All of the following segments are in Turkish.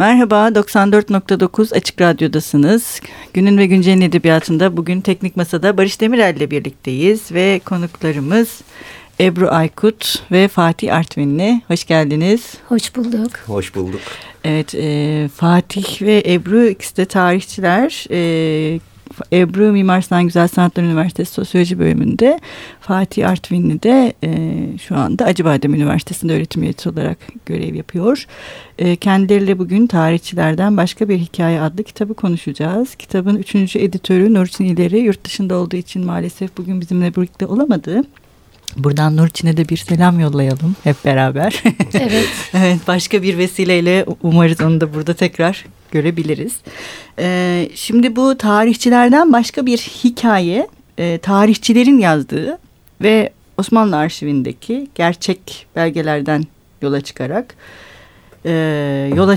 Merhaba, 94.9 Açık Radyo'dasınız. Günün ve Güncel'in edebiyatında bugün Teknik Masa'da Barış Demirel ile birlikteyiz ve konuklarımız Ebru Aykut ve Fatih Artvinli. Hoş geldiniz. Hoş bulduk. Hoş bulduk. Evet, e, Fatih ve Ebru ikisi de tarihçiler. E, Ebru Mimar Sinan Güzel Sanatlar Üniversitesi Sosyoloji bölümünde, Fatih Artvinli de e, şu anda Acıbadem Üniversitesi'nde öğretim üyesi olarak görev yapıyor. E, kendileriyle bugün tarihçilerden başka bir hikaye adlı kitabı konuşacağız. Kitabın üçüncü editörü Nurçin İleri yurt dışında olduğu için maalesef bugün bizimle birlikte olamadı. Buradan Nurçin'e de bir selam yollayalım hep beraber. Evet. evet başka bir vesileyle umarız onu da burada tekrar görebiliriz. Ee, şimdi bu tarihçilerden başka bir hikaye e, tarihçilerin yazdığı ve Osmanlı arşivindeki gerçek belgelerden yola çıkarak e, yola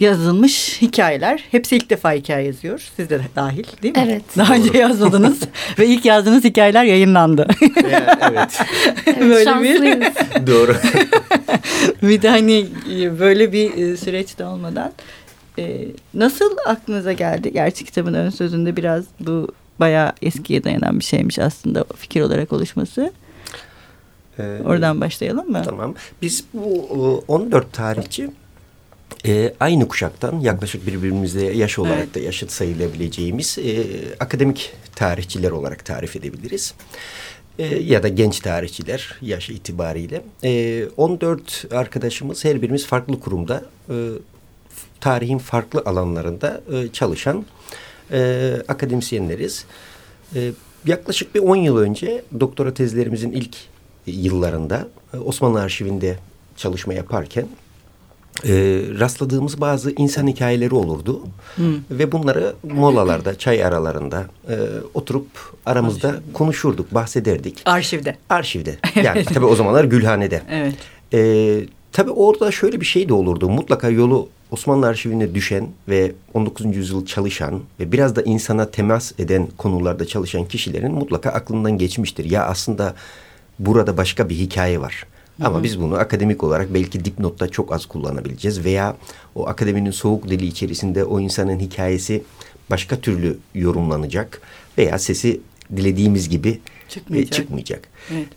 yazılmış hikayeler. Hepsi ilk defa hikaye yazıyor. Siz de dahil değil mi? Evet. Daha önce yazmadınız ve ilk yazdığınız hikayeler yayınlandı. evet. evet Böyle şanslıyız. bir Doğru. bir de hani böyle bir e, süreçte olmadan e, nasıl aklınıza geldi? Gerçi kitabın ön sözünde biraz bu bayağı eskiye dayanan bir şeymiş aslında fikir olarak oluşması. Ee, Oradan başlayalım mı? Tamam. Biz bu 14 tarihçi e, aynı kuşaktan yaklaşık birbirimizle yaş olarak Evet. da yaşıt sayılabileceğimiz e, akademik tarihçiler olarak tarif edebiliriz. E, ya da genç tarihçiler yaş itibariyle. E, 14 arkadaşımız her birimiz farklı kurumda e, tarihin farklı alanlarında e, çalışan e, akademisyenleriz. E, yaklaşık bir 10 yıl önce doktora tezlerimizin ilk yıllarında e, Osmanlı Arşivinde çalışma yaparken e, rastladığımız bazı insan hikayeleri olurdu. Ve bunları molalarda, çay aralarında e, oturup aramızda konuşurduk, bahsederdik. Arşivde. Arşivde. Yani tabii o zamanlar Gülhane'de. Evet. Ee, tabii orada şöyle bir şey de olurdu. Mutlaka yolu Osmanlı arşivine düşen ve 19. yüzyıl çalışan ve biraz da insana temas eden konularda çalışan kişilerin mutlaka aklından geçmiştir. Ya aslında burada başka bir hikaye var. Ama biz bunu akademik olarak belki dipnotta çok az kullanabileceğiz veya o akademinin soğuk dili içerisinde o insanın hikayesi başka türlü yorumlanacak veya sesi dilediğimiz gibi Çıkmayacak. e, çıkmayacak. Evet.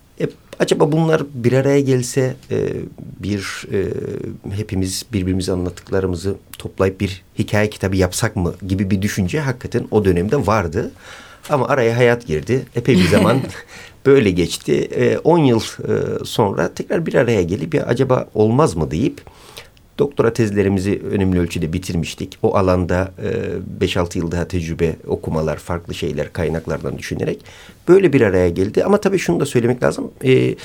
E, acaba bunlar bir araya gelse e, bir e, hepimiz birbirimize anlattıklarımızı toplayıp bir hikaye kitabı yapsak mı gibi bir düşünce hakikaten o dönemde vardı. Ama araya hayat girdi. Epey bir zaman böyle geçti. 10 yıl e, sonra tekrar bir araya gelip ya acaba olmaz mı deyip doktora tezlerimizi önemli ölçüde bitirmiştik. O alanda e, 5-6 yıl daha tecrübe, okumalar, farklı şeyler, kaynaklardan düşünerek böyle bir araya geldi. Ama tabii şunu da söylemek lazım. E,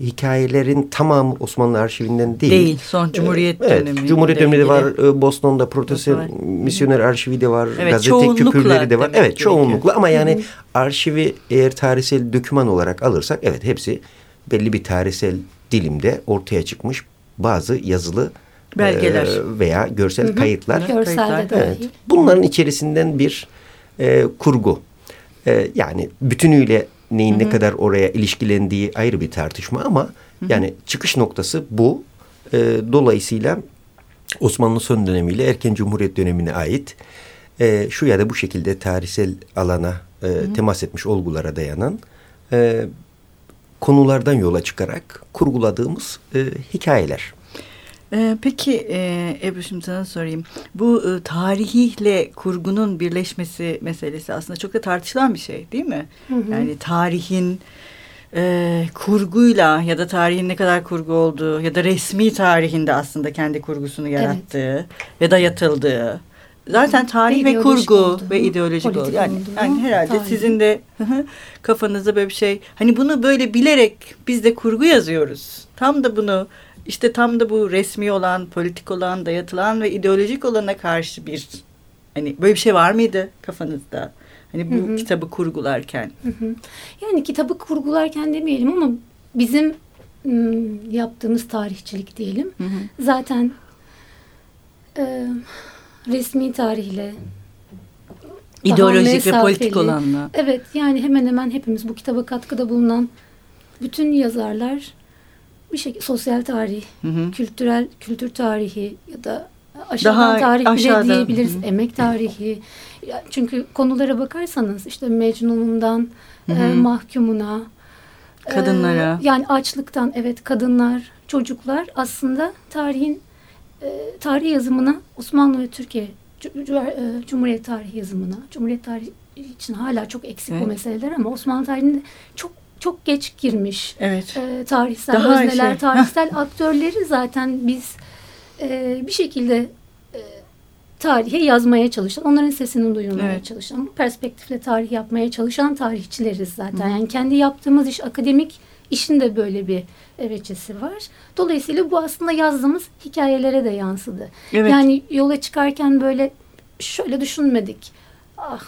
hikayelerin tamamı Osmanlı arşivinden değil. Değil, son Cumhuriyet evet, dönemi. Cumhuriyet ile dönemi de var. e, Boston'da Protestan misyoner arşivi de var. Evet, gazete küpürleri de var. Evet, gerekiyor. çoğunlukla ama yani arşivi eğer tarihsel döküman olarak alırsak evet hepsi belli bir tarihsel dilimde ortaya çıkmış bazı yazılı Belgeler. e, veya görsel kayıtlar. Görselde dahil. Evet. Bunların içerisinden bir e, kurgu. E, yani bütünüyle neyin ne kadar oraya ilişkilendiği ayrı bir tartışma ama yani çıkış noktası bu. E, dolayısıyla Osmanlı son dönemiyle erken Cumhuriyet dönemine ait e, şu ya da bu şekilde tarihsel alana e, temas etmiş olgulara dayanan e, konulardan yola çıkarak kurguladığımız e, hikayeler. Ee, peki e, Ebru şimdi sana sorayım. Bu e, tarihiyle kurgunun birleşmesi meselesi aslında çok da tartışılan bir şey değil mi? Yani tarihin e, kurguyla ya da tarihin ne kadar kurgu olduğu ya da resmi tarihinde aslında kendi kurgusunu yarattığı ve dayatıldığı. Zaten tarih ve kurgu olduğu, ve ideolojik politik oldu. Yani, olduğu, yani herhalde tarih. sizin de hı hı, kafanızda böyle bir şey. Hani bunu böyle bilerek biz de kurgu yazıyoruz. Tam da bunu işte tam da bu resmi olan, politik olan, dayatılan ve ideolojik olana karşı bir hani böyle bir şey var mıydı kafanızda? Hani bu Hı hı. kitabı kurgularken. Hı hı. Yani kitabı kurgularken demeyelim ama bizim ım, yaptığımız tarihçilik diyelim. Hı hı. Zaten e, resmi tarihle İdeolojik ve politik mesafeli. olanla. Evet yani hemen hemen hepimiz bu kitaba katkıda bulunan bütün yazarlar bir şekilde sosyal tarih, Hı hı. kültürel kültür tarihi ya da Aşağıdan Daha tarih bile aşağıdan. diyebiliriz. Hı hı. Emek tarihi. Ya Çünkü konulara bakarsanız işte Mecnun'undan Hı e, mahkumuna. e, Kadınlara. yani açlıktan evet kadınlar, çocuklar aslında tarihin e, tarih yazımına Osmanlı ve Türkiye e, Cumhuriyet tarihi yazımına, Cumhuriyet tarihi için hala çok eksik Evet. bu meseleler ama Osmanlı tarihinde çok çok geç girmiş Evet. e, tarihsel Daha özneler, şey, tarihsel aktörleri zaten biz e, bir şekilde e, tarihe yazmaya çalışan, onların sesini duyurmaya Evet. çalışan, bu perspektifle tarih yapmaya çalışan tarihçileriz zaten. Hı. Yani kendi yaptığımız iş akademik işin de böyle bir veçesi var. Dolayısıyla bu aslında yazdığımız hikayelere de yansıdı. Evet. Yani yola çıkarken böyle şöyle düşünmedik. Ah,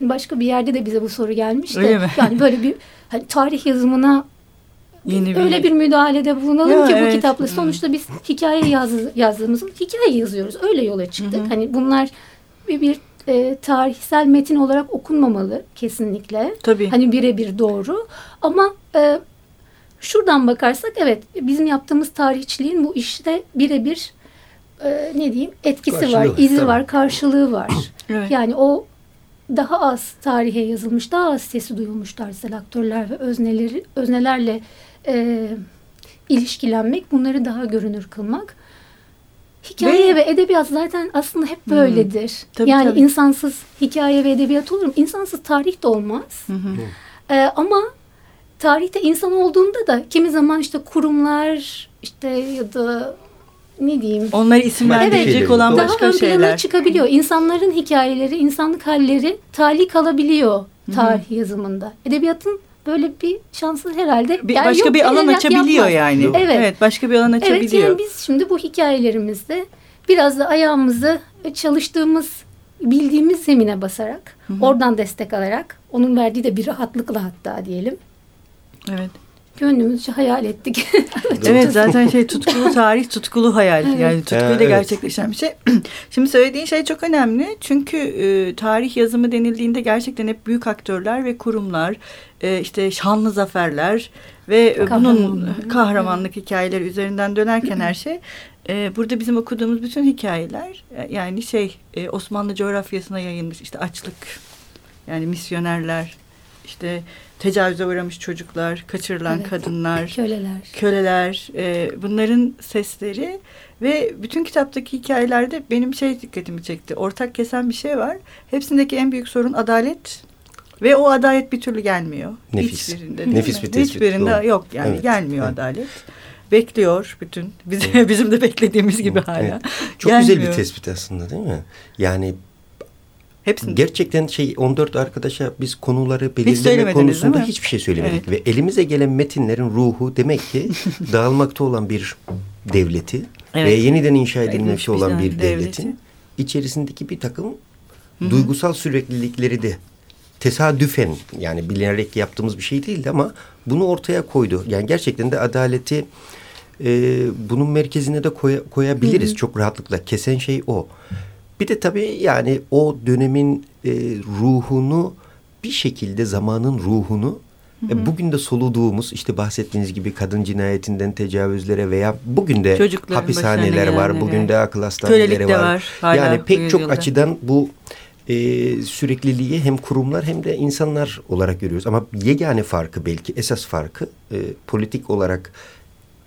başka bir yerde de bize bu soru gelmişti. Yani böyle bir hani tarih yazımına Yeni bir- öyle bir müdahalede bulunalım Ya, ki bu evet. kitapla. Sonuçta biz hikaye yaz, yazdığımızın hikaye yazıyoruz. Öyle yola çıktık. Hı hı. Hani bunlar bir, bir e, tarihsel metin olarak okunmamalı kesinlikle. Tabii. Hani birebir doğru. Ama e, şuradan bakarsak evet bizim yaptığımız tarihçiliğin bu işte birebir e, ne diyeyim etkisi Karşılığı var, var, izi tabii. var, karşılığı var. Evet. Yani o daha az tarihe yazılmış, daha az sesi duyulmuş tarihsel aktörler ve özneleri öznelerle e, ilişkilenmek, bunları daha görünür kılmak. Hikaye ve, edebiyat zaten aslında hep böyledir. Tabii, yani tabii. insansız hikaye ve edebiyat olur mu? İnsansız tarih de olmaz. Hı hı. Ee, ama tarihte insan olduğunda da kimi zaman işte kurumlar işte ya da ne diyeyim Onları isimlendirecek Evet. olan Daha başka daha ön plana şeyler. çıkabiliyor. İnsanların hikayeleri, insanlık halleri tali kalabiliyor tarih yazımında. Edebiyatın böyle bir şansı herhalde Bir, yani başka yok, bir alan açabiliyor yapmaz. yani. Evet. başka bir alan Evet açabiliyor. yani biz şimdi bu hikayelerimizde biraz da ayağımızı çalıştığımız, bildiğimiz zemine basarak, oradan destek alarak, onun verdiği de bir rahatlıkla hatta diyelim. Evet. Gönlümüzce hayal ettik. Evet zaten şey tutkulu tarih, tutkulu hayal. Yani tutkuyla Ha, evet. gerçekleşen bir şey. Şimdi söylediğin şey çok önemli. Çünkü e, tarih yazımı denildiğinde gerçekten hep büyük aktörler ve kurumlar, e, işte şanlı zaferler ve e, bunun Kahramanlık. kahramanlık hikayeleri üzerinden dönerken her şey. e, burada bizim okuduğumuz bütün hikayeler e, yani şey e, Osmanlı coğrafyasına yayılmış işte açlık, yani misyonerler, işte tecavüze uğramış çocuklar, kaçırılan Evet. kadınlar, Köleler. köleler, e, bunların sesleri ve bütün kitaptaki hikayelerde benim şey dikkatimi çekti. Ortak kesen bir şey var. Hepsindeki en büyük sorun adalet ve o adalet bir türlü gelmiyor. Nefis. Hiçbirinde Nefis mi? bir tespit, Hiçbirinde doğru. yok yani Evet, gelmiyor evet. adalet. Bekliyor bütün. Bize, bizim de beklediğimiz gibi hala. Evet. Çok güzel bir Gelmiyor. tespit aslında değil mi? Yani Hepsinde. gerçekten şey 14 arkadaşa biz konuları belirleme söylemediniz, konusunda hiçbir şey söylemedik. Evet. Ve elimize gelen metinlerin ruhu demek ki dağılmakta olan bir devleti Evet. ve yeniden inşa edilmekte olan bir devleti. devletin içerisindeki bir takım duygusal süreklilikleri de tesadüfen yani bilerek yaptığımız bir şey değildi ama bunu ortaya koydu. Yani gerçekten de adaleti e, bunun merkezine de koya- koyabiliriz çok rahatlıkla. Kesen şey o. Bir de tabii yani o dönemin e, ruhunu bir şekilde zamanın ruhunu e, bugün de soluduğumuz işte bahsettiğiniz gibi kadın cinayetinden tecavüzlere veya bugün de Çocukların hapishaneler var. Bugün de akıl hastaneleri var. var hala yani pek çok yüzyılda. açıdan bu e, sürekliliği hem kurumlar hem de insanlar olarak görüyoruz. Ama yegane farkı belki esas farkı e, politik olarak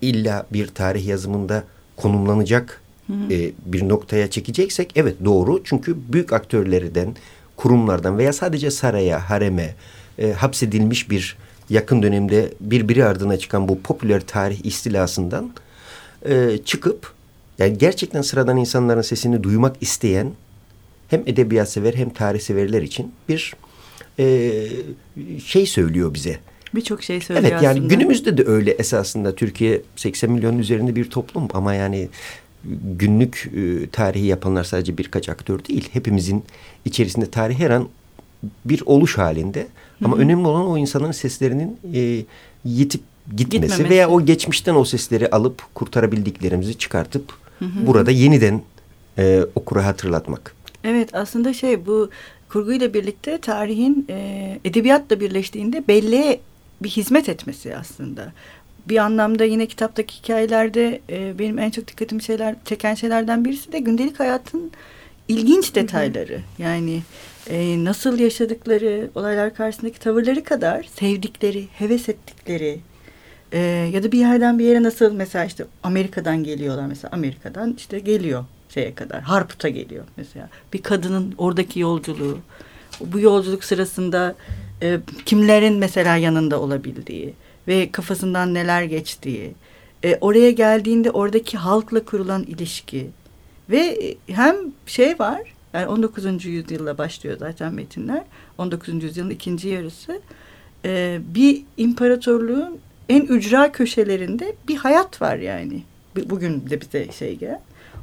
illa bir tarih yazımında konumlanacak e, bir noktaya çekeceksek evet doğru. Çünkü büyük aktörlerden, kurumlardan veya sadece saraya, hareme e, hapsedilmiş bir yakın dönemde birbiri ardına çıkan bu popüler tarih istilasından e, çıkıp yani gerçekten sıradan insanların sesini duymak isteyen hem edebiyat sever hem tarih severler için bir e, şey söylüyor bize. Birçok şey söylüyor Evet yani aslında. günümüzde de öyle esasında Türkiye 80 milyonun üzerinde bir toplum ama yani günlük e, tarihi yapanlar sadece birkaç aktör değil. Hepimizin içerisinde tarih her an bir oluş halinde. Ama önemli olan o insanların seslerinin e, yitip gitmesi Gitmemesi. veya o geçmişten o sesleri alıp kurtarabildiklerimizi çıkartıp burada yeniden e, okura hatırlatmak. Evet aslında şey bu kurguyla birlikte tarihin e, edebiyatla birleştiğinde belleğe bir hizmet etmesi aslında. Bir anlamda yine kitaptaki hikayelerde e, benim en çok dikkatimi şeyler çeken şeylerden birisi de gündelik hayatın ilginç detayları. Yani e, nasıl yaşadıkları, olaylar karşısındaki tavırları kadar sevdikleri, heves ettikleri e, ya da bir yerden bir yere nasıl mesela işte Amerika'dan geliyorlar mesela Amerika'dan işte geliyor şeye kadar Harput'a geliyor mesela bir kadının oradaki yolculuğu bu yolculuk sırasında e, kimlerin mesela yanında olabildiği ve kafasından neler geçtiği e, oraya geldiğinde oradaki halkla kurulan ilişki ve e, hem şey var yani 19. yüzyılla başlıyor zaten metinler 19. yüzyılın ikinci yarısı e, bir imparatorluğun en ücra köşelerinde bir hayat var yani bugün de bize şey gel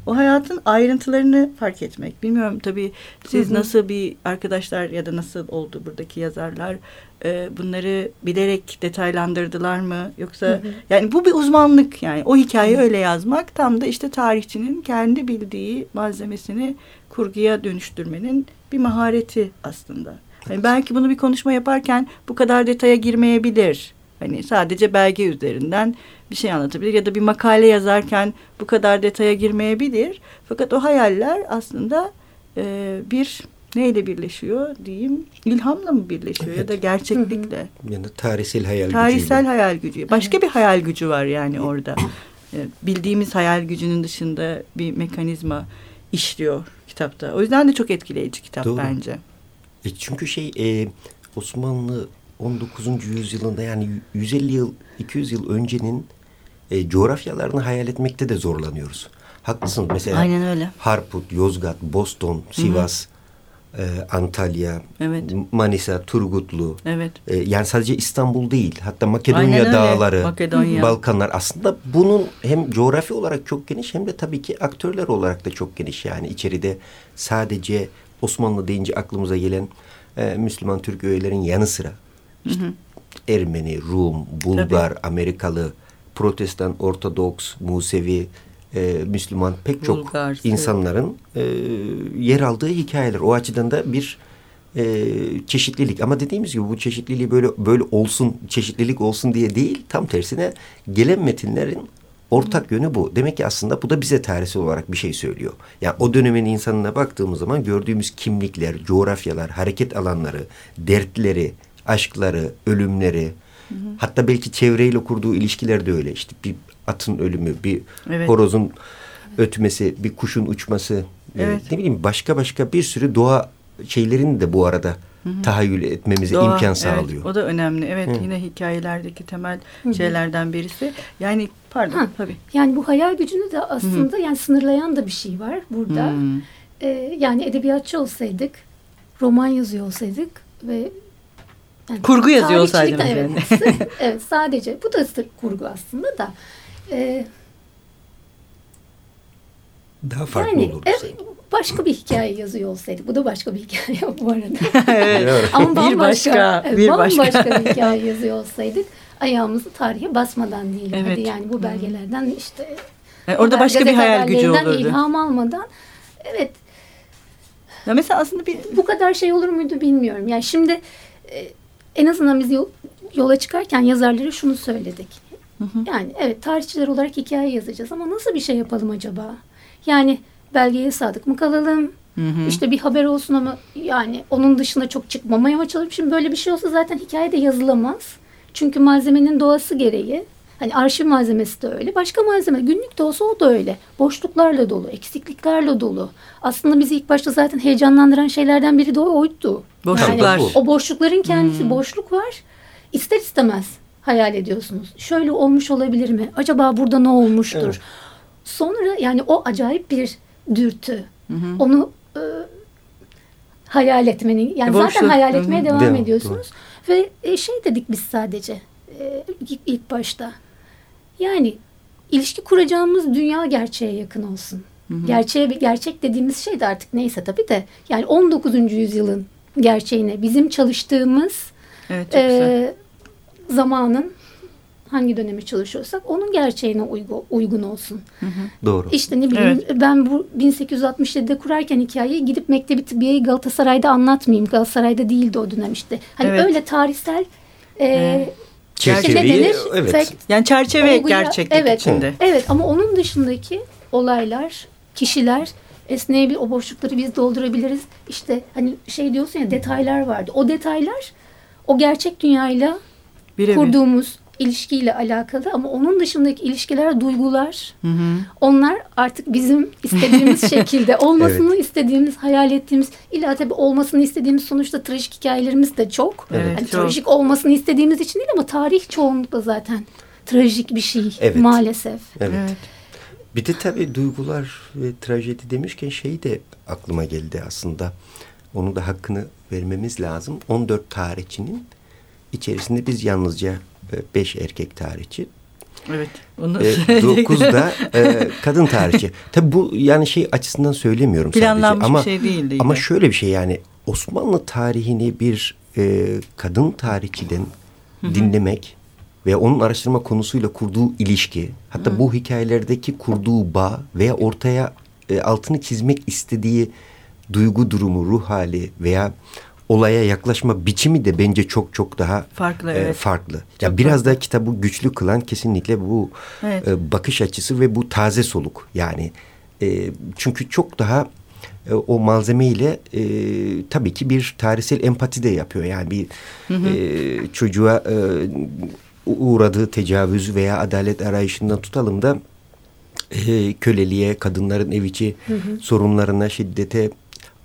o hayatın ayrıntılarını fark etmek. Bilmiyorum tabii siz hı hı. nasıl bir arkadaşlar ya da nasıl oldu buradaki yazarlar e, bunları bilerek detaylandırdılar mı yoksa hı hı. yani bu bir uzmanlık yani o hikayeyi hı. öyle yazmak tam da işte tarihçinin kendi bildiği malzemesini kurguya dönüştürmenin bir mahareti aslında. Yani belki bunu bir konuşma yaparken bu kadar detaya girmeyebilir. Hani sadece belge üzerinden bir şey anlatabilir ya da bir makale yazarken bu kadar detaya girmeyebilir. Fakat o hayaller aslında e, bir neyle birleşiyor diyeyim ilhamla mı birleşiyor evet. ya da gerçeklikle. Yani tarihsel hayal tarihsel gücüyle. Tarihsel hayal gücü. Başka bir hayal gücü var yani orada. E, bildiğimiz hayal gücünün dışında bir mekanizma işliyor kitapta. O yüzden de çok etkileyici kitap Doğru. bence. E çünkü şey e, Osmanlı 19. yüzyılında yani 150 yıl 200 yıl öncenin e, coğrafyalarını hayal etmekte de zorlanıyoruz. Haklısınız mesela Aynen öyle. Harput, Yozgat, Boston, Sivas, E, Antalya, evet. Manisa, Turgutlu. Evet. E, yani sadece İstanbul değil hatta Makedonya dağları, Makedonya. Balkanlar aslında bunun hem coğrafi olarak çok geniş hem de tabii ki aktörler olarak da çok geniş. Yani içeride sadece Osmanlı deyince aklımıza gelen e, Müslüman Türk öğelerin yanı sıra işte hı hı. Ermeni, Rum, Bulgar, Tabii. Amerikalı, Protestan, Ortodoks, Musevi, e, Müslüman pek çok Bulgar, insanların e, yer aldığı hikayeler. O açıdan da bir e, çeşitlilik ama dediğimiz gibi bu çeşitliliği böyle böyle olsun çeşitlilik olsun diye değil tam tersine gelen metinlerin ortak yönü bu. Demek ki aslında bu da bize tarihsel olarak bir şey söylüyor. Yani o dönemin insanına baktığımız zaman gördüğümüz kimlikler, coğrafyalar, hareket alanları, dertleri, aşkları, ölümleri, hı hı. hatta belki çevreyle kurduğu ilişkiler de öyle. İşte bir atın ölümü, bir evet. horozun ötmesi, bir kuşun uçması, e, evet. ne bileyim başka başka bir sürü doğa şeylerini de bu arada hı hı. tahayyül etmemize Doğa, imkan sağlıyor. Evet, o da önemli. Evet hı. yine hikayelerdeki temel hı şeylerden birisi. Yani pardon ha, tabii. Yani bu hayal gücünü de aslında hı hı. yani sınırlayan da bir şey var burada. Hı. Ee, yani edebiyatçı olsaydık, roman yazıyor olsaydık ve yani kurgu yazıyor olsaydım. Evet, evet sadece bu da kurgu aslında da. E, Daha farklı yani, olurdu. Evet, başka bir hikaye yazıyor olsaydı. Bu da başka bir hikaye bu arada. evet. Ama bambaşka, bir başka, evet, bir bambaşka bir hikaye yazıyor olsaydık ayağımızı tarihe basmadan değil. Evet. Hadi yani bu belgelerden işte yani orada başka bir hayal gücü olurdu. ilham almadan evet. Ya mesela aslında bir bu kadar şey olur muydu bilmiyorum. Yani şimdi e, en azından biz yola çıkarken yazarlara şunu söyledik. Hı hı. Yani evet tarihçiler olarak hikaye yazacağız ama nasıl bir şey yapalım acaba? Yani belgeye sadık mı kalalım? Hı hı. İşte bir haber olsun ama yani onun dışında çok çıkmamaya mı çalışalım? Şimdi böyle bir şey olsa zaten hikaye de yazılamaz. Çünkü malzemenin doğası gereği Hani arşiv malzemesi de öyle. Başka malzeme günlük de olsa o da öyle. Boşluklarla dolu, eksikliklerle dolu. Aslında bizi ilk başta zaten heyecanlandıran şeylerden biri de oydu. Boşluklar. Yani o boşlukların kendisi hmm. boşluk var. İster istemez hayal ediyorsunuz. Şöyle olmuş olabilir mi? Acaba burada ne olmuştur? Evet. Sonra yani o acayip bir dürtü. Hı hı. Onu e, hayal etmenin yani Boşluk. zaten hayal etmeye hı hı. devam Değil ediyorsunuz. Doğru. Ve e, şey dedik biz sadece e, ilk başta. Yani ilişki kuracağımız dünya gerçeğe yakın olsun. Hı hı. Gerçeğe gerçek dediğimiz şey de artık neyse tabii de yani 19. yüzyılın gerçeğine bizim çalıştığımız evet, e, zamanın hangi dönemi çalışıyorsak onun gerçeğine uygu, uygun olsun. Hı hı. Doğru. İşte ne bileyim evet. ben bu 1867'de kurarken hikayeyi gidip Mektebi Tıbbiye'yi Galatasaray'da anlatmayayım. Galatasaray'da değildi o dönem işte. Hani evet. öyle tarihsel e, evet Çerçeveyi, ne denir? evet. Fact, Yani çerçeve olguya- gerçeklik evet, içinde. Evet ama onun dışındaki olaylar, kişiler esneyebilir. O boşlukları biz doldurabiliriz. İşte hani şey diyorsun ya detaylar vardı. O detaylar o gerçek dünyayla Birebir. kurduğumuz ilişkiyle alakalı ama onun dışındaki ilişkiler, duygular Hı hı. onlar artık bizim istediğimiz şekilde olmasını istediğimiz, hayal ettiğimiz illa tabii olmasını istediğimiz sonuçta trajik hikayelerimiz de çok. Evet, Hani çok. trajik olmasını istediğimiz için değil ama tarih çoğunlukla zaten trajik bir şey Evet. maalesef. Evet. Evet. Bir de tabii duygular ve trajedi demişken şey de aklıma geldi aslında. Onu da hakkını vermemiz lazım. 14 tarihçinin içerisinde biz yalnızca 5 erkek tarihçi, Evet. Onu 9 da e, kadın tarihçi. Tabii bu yani şey açısından söylemiyorum planlanmış sadece. Ama, bir şey değildi. ama yine. şöyle bir şey yani Osmanlı tarihini bir e, kadın tarihçiden dinlemek ve onun araştırma konusuyla kurduğu ilişki, hatta bu hikayelerdeki kurduğu bağ veya ortaya e, altını çizmek istediği duygu durumu, ruh hali veya olaya yaklaşma biçimi de bence çok çok daha Farklı, e, evet. farklı. Ya biraz da kitabı güçlü kılan kesinlikle bu Evet. e, bakış açısı ve bu taze soluk. Yani e, çünkü çok daha e, o malzemeyle e, tabii ki bir tarihsel empati de yapıyor. Yani bir e, çocuğa e, uğradığı tecavüz veya adalet arayışından tutalım da e, köleliğe, kadınların ev içi sorunlarına, şiddete,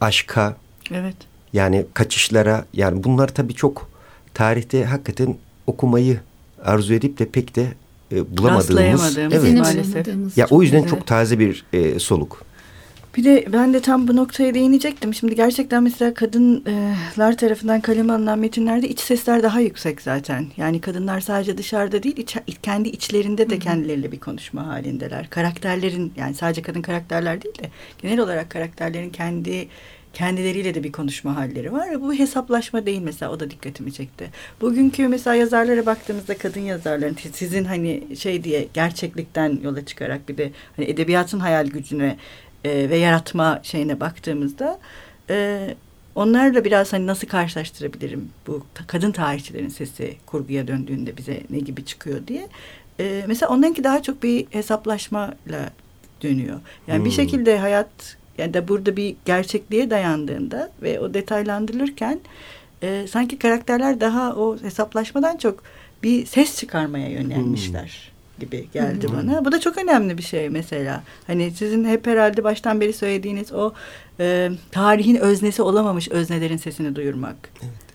aşka, Evet. Yani kaçışlara yani bunlar tabii çok tarihte hakikaten okumayı arzu edip de pek de e, bulamadığımız. Evet. Maalesef. Ya çok- o yüzden Evet. çok taze bir e, soluk. Bir de ben de tam bu noktaya değinecektim. Şimdi gerçekten mesela kadınlar tarafından kaleme alınan metinlerde iç sesler daha yüksek zaten. Yani kadınlar sadece dışarıda değil, iç, kendi içlerinde de kendileriyle bir konuşma halindeler. Karakterlerin yani sadece kadın karakterler değil de genel olarak karakterlerin kendi kendileriyle de bir konuşma halleri var. Bu hesaplaşma değil mesela o da dikkatimi çekti. Bugünkü mesela yazarlara baktığımızda kadın yazarların sizin hani şey diye gerçeklikten yola çıkarak bir de hani edebiyatın hayal gücüne e, ve yaratma şeyine baktığımızda e, onlarla biraz hani nasıl karşılaştırabilirim bu kadın tarihçilerin sesi kurguya döndüğünde bize ne gibi çıkıyor diye. E, mesela onlarınki daha çok bir hesaplaşmayla dönüyor. Yani bir Hmm. şekilde hayat yani da burada bir gerçekliğe dayandığında ve o detaylandırılırken e, sanki karakterler daha o hesaplaşmadan çok bir ses çıkarmaya yönelmişler gibi geldi Hmm. bana. Bu da çok önemli bir şey mesela. Hani sizin hep herhalde baştan beri söylediğiniz o e, tarihin öznesi olamamış öznelerin sesini duyurmak.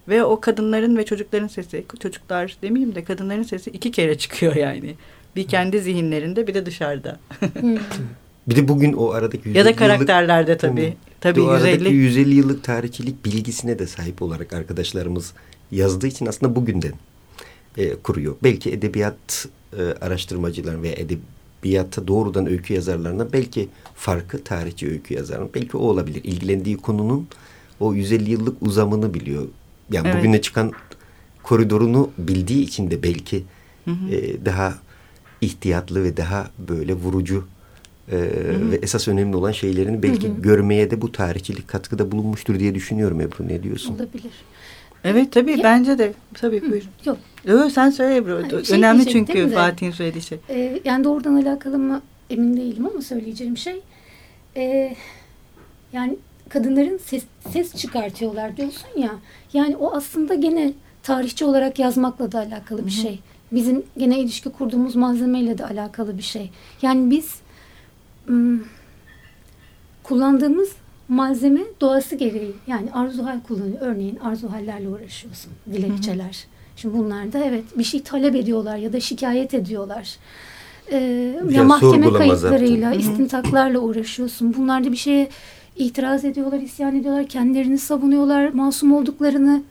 Ve o kadınların ve çocukların sesi, çocuklar demeyeyim de kadınların sesi iki kere çıkıyor yani. Bir kendi zihinlerinde bir de dışarıda. Hı. Bir de bugün o aradaki 150 ya da yıllık, karakterlerde tabii. Tabii o aradaki 150. 150 yıllık tarihçilik bilgisine de sahip olarak arkadaşlarımız yazdığı için aslında bugünden e, kuruyor. Belki edebiyat e, araştırmacılar ve edebiyatta doğrudan öykü yazarlarına belki farkı tarihçi öykü yazarının belki o olabilir. İlgilendiği konunun o 150 yıllık uzamını biliyor. Yani Evet. bugüne çıkan koridorunu bildiği için de belki e, daha ihtiyatlı ve daha böyle vurucu e, ve esas önemli olan şeylerini belki görmeye de bu tarihçilik katkıda bulunmuştur diye düşünüyorum Ebru. Ne diyorsun? Olabilir. Evet tabii Ya- bence de. Tabii buyurun. Yok. Yo, sen söyle Ebru. Hayır, şey Önemli çünkü. Fatih'in söylediği şey. Ee, yani doğrudan alakalı mı emin değilim ama söyleyeceğim şey ee, yani kadınların ses, ses çıkartıyorlar diyorsun ya yani o aslında gene tarihçi olarak yazmakla da alakalı bir şey. Bizim gene ilişki kurduğumuz malzemeyle de alakalı bir şey. Yani biz kullandığımız malzeme doğası gereği yani arzuhal kullanıyor. Örneğin arzuhallerle uğraşıyorsun. Dilekçeler. Şimdi bunlar da evet bir şey talep ediyorlar ya da şikayet ediyorlar. Ee, Biraz ya mahkeme kayıtlarıyla, zaptı. istintaklarla uğraşıyorsun. Bunlar da bir şeye itiraz ediyorlar, isyan ediyorlar, kendilerini savunuyorlar, masum olduklarını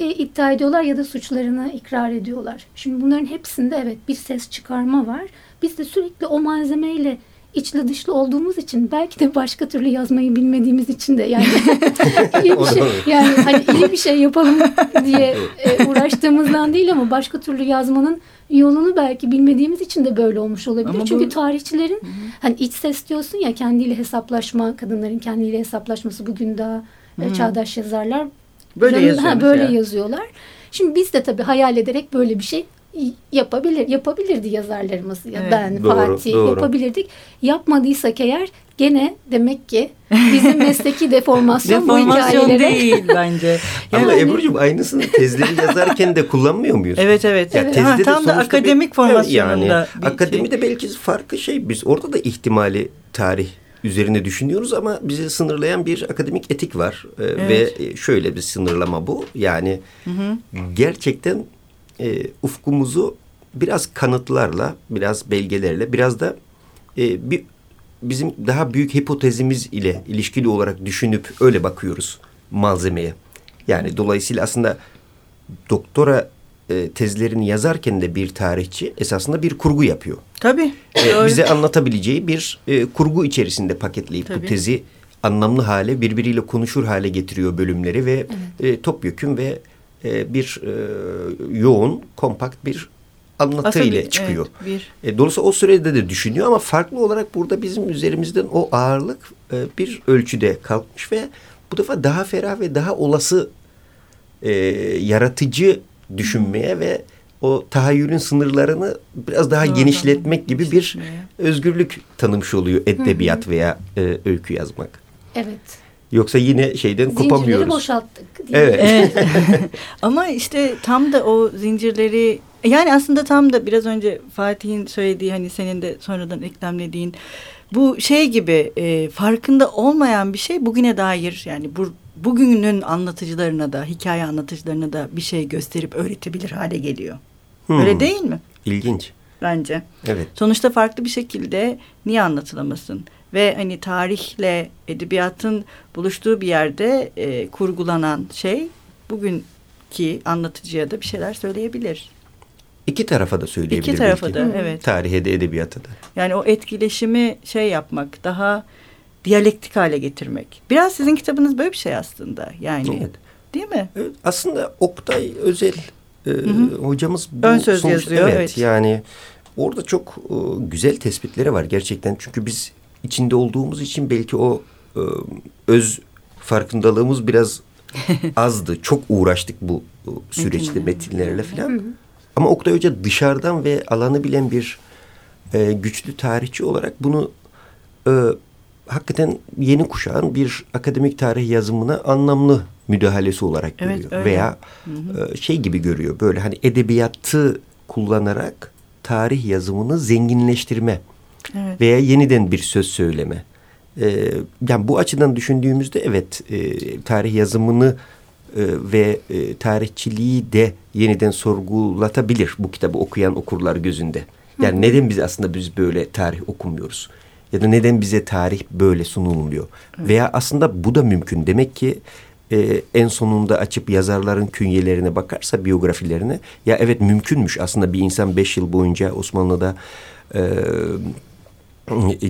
e, iddia ediyorlar ya da suçlarını ikrar ediyorlar. Şimdi bunların hepsinde evet bir ses çıkarma var. Biz de sürekli o malzemeyle içli dışlı olduğumuz için belki de başka türlü yazmayı bilmediğimiz için de yani iyi bir şey yani hani iyi bir şey yapalım diye e, uğraştığımızdan değil ama başka türlü yazmanın yolunu belki bilmediğimiz için de böyle olmuş olabilir. Ama bu- Çünkü tarihçilerin hani iç ses diyorsun ya kendiyle hesaplaşma, kadınların kendiyle hesaplaşması bugün daha e, çağdaş yazarlar Böyle yazıyor ha, böyle mesela. yazıyorlar. Şimdi biz de tabii hayal ederek böyle bir şey yapabilir yapabilirdi yazarlarımız ya Evet. ben Doğru, Fatih doğru. yapabilirdik. Yapmadıysak eğer gene demek ki bizim mesleki deformasyon, bu Deformasyon hikayelere değil bence. Ama Yani- Ebru'cum aynısını tezleri yazarken de kullanmıyor muyuz? Evet evet. Ya Ha, tezde de tam da akademik bir- formasyonunda. Yani akademide şey. belki farklı şey. Biz orada da ihtimali tarih üzerine düşünüyoruz ama bizi sınırlayan bir akademik etik var. Ee, Evet. Ve şöyle bir sınırlama bu. Yani gerçekten e, ufkumuzu biraz kanıtlarla, biraz belgelerle, biraz da e, bir bizim daha büyük hipotezimiz ile ilişkili olarak düşünüp öyle bakıyoruz malzemeye. Yani dolayısıyla aslında doktora e, tezlerini yazarken de bir tarihçi esasında bir kurgu yapıyor. Tabii. E, bize anlatabileceği bir e, kurgu içerisinde paketleyip bu Tabii. tezi anlamlı hale, birbiriyle konuşur hale getiriyor bölümleri ve e, topyekün ve e, bir e, yoğun, kompakt bir anlatı Aslında ile bir- çıkıyor. evet, bir E, dolayısıyla o sürede de düşünüyor ama farklı olarak burada bizim üzerimizden o ağırlık e, bir ölçüde kalkmış ve bu defa daha ferah ve daha olası e, yaratıcı düşünmeye ve o tahayyülün sınırlarını biraz daha Doğru. genişletmek gibi bir özgürlük tanımış oluyor edebiyat veya e, öykü yazmak. evet. Yoksa yine şeyden Zincirleri kopamıyoruz. boşalttık. değil? Evet. Evet. Ama işte tam da o zincirleri yani aslında tam da biraz önce Fatih'in söylediği hani senin de sonradan eklemlediğin bu şey gibi e, farkında olmayan bir şey bugüne dair yani bu bugünün anlatıcılarına da hikaye anlatıcılarına da bir şey gösterip öğretebilir hale geliyor. Hmm. Öyle değil mi? İlginç. Bence. Evet. Sonuçta farklı bir şekilde niye anlatılamasın? Ve hani tarihle edebiyatın buluştuğu bir yerde e, kurgulanan şey bugünkü anlatıcıya da bir şeyler söyleyebilir. İki tarafa da söyleyebilir İki tarafa belki. da evet. Tarihe de edebiyata da. Yani o etkileşimi şey yapmak, daha diyalektik hale getirmek. Biraz sizin kitabınız böyle bir şey aslında. Yani Evet. değil mi? Evet, aslında Oktay Özel e, hocamız bu Ön söz sonuçta- yazıyor, Evet, evet. yani orada çok e, güzel tespitleri var gerçekten. Çünkü biz içinde olduğumuz için belki o e, öz farkındalığımız biraz azdı. Çok uğraştık bu süreçte Metinlerle. metinlerle falan. Ama Oktay Hoca dışarıdan ve alanı bilen bir e, güçlü tarihçi olarak bunu e, hakikaten yeni kuşağın bir akademik tarih yazımına anlamlı müdahalesi olarak Evet, görüyor. öyle. Veya e, şey gibi görüyor böyle hani edebiyatı kullanarak tarih yazımını zenginleştirme Evet. veya yeniden bir söz söyleme. E, yani bu açıdan düşündüğümüzde evet e, tarih yazımını e, ve e, tarihçiliği de yeniden sorgulatabilir bu kitabı okuyan okurlar gözünde. Yani neden biz aslında biz böyle tarih okumuyoruz? Ya da neden bize tarih böyle sunulmuyor? Veya aslında bu da mümkün. Demek ki e, en sonunda açıp yazarların künyelerine bakarsa biyografilerine ya evet mümkünmüş aslında bir insan beş yıl boyunca Osmanlı'da e,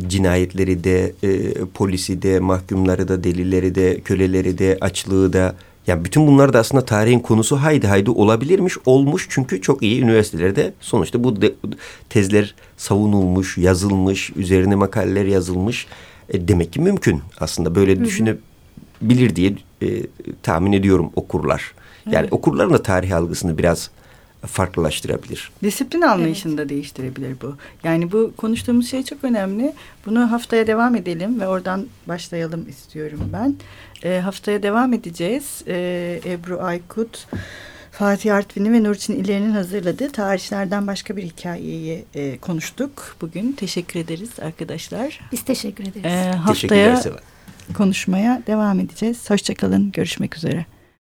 cinayetleri de, e, polisi de, mahkumları da, delileri de, köleleri de, açlığı da yani bütün bunlar da aslında tarihin konusu haydi haydi olabilirmiş, olmuş çünkü çok iyi üniversitelerde sonuçta bu de, tezler savunulmuş, yazılmış, üzerine makaleler yazılmış. E, demek ki mümkün aslında böyle düşünebilir diye e, tahmin ediyorum okurlar. Yani Evet. okurların da tarih algısını biraz farklılaştırabilir. Disiplin anlayışını da değiştirebilir bu. Yani bu konuştuğumuz şey çok önemli. Bunu haftaya devam edelim ve oradan başlayalım istiyorum ben. E, haftaya devam edeceğiz. E, Ebru Aykut, Fatih Artvin'i ve Nurçin İleri'nin hazırladığı tarihçilerden başka bir hikayeyi e, konuştuk bugün. Teşekkür ederiz arkadaşlar. Biz teşekkür ederiz. E, haftaya konuşmaya devam edeceğiz. Hoşçakalın. Görüşmek üzere.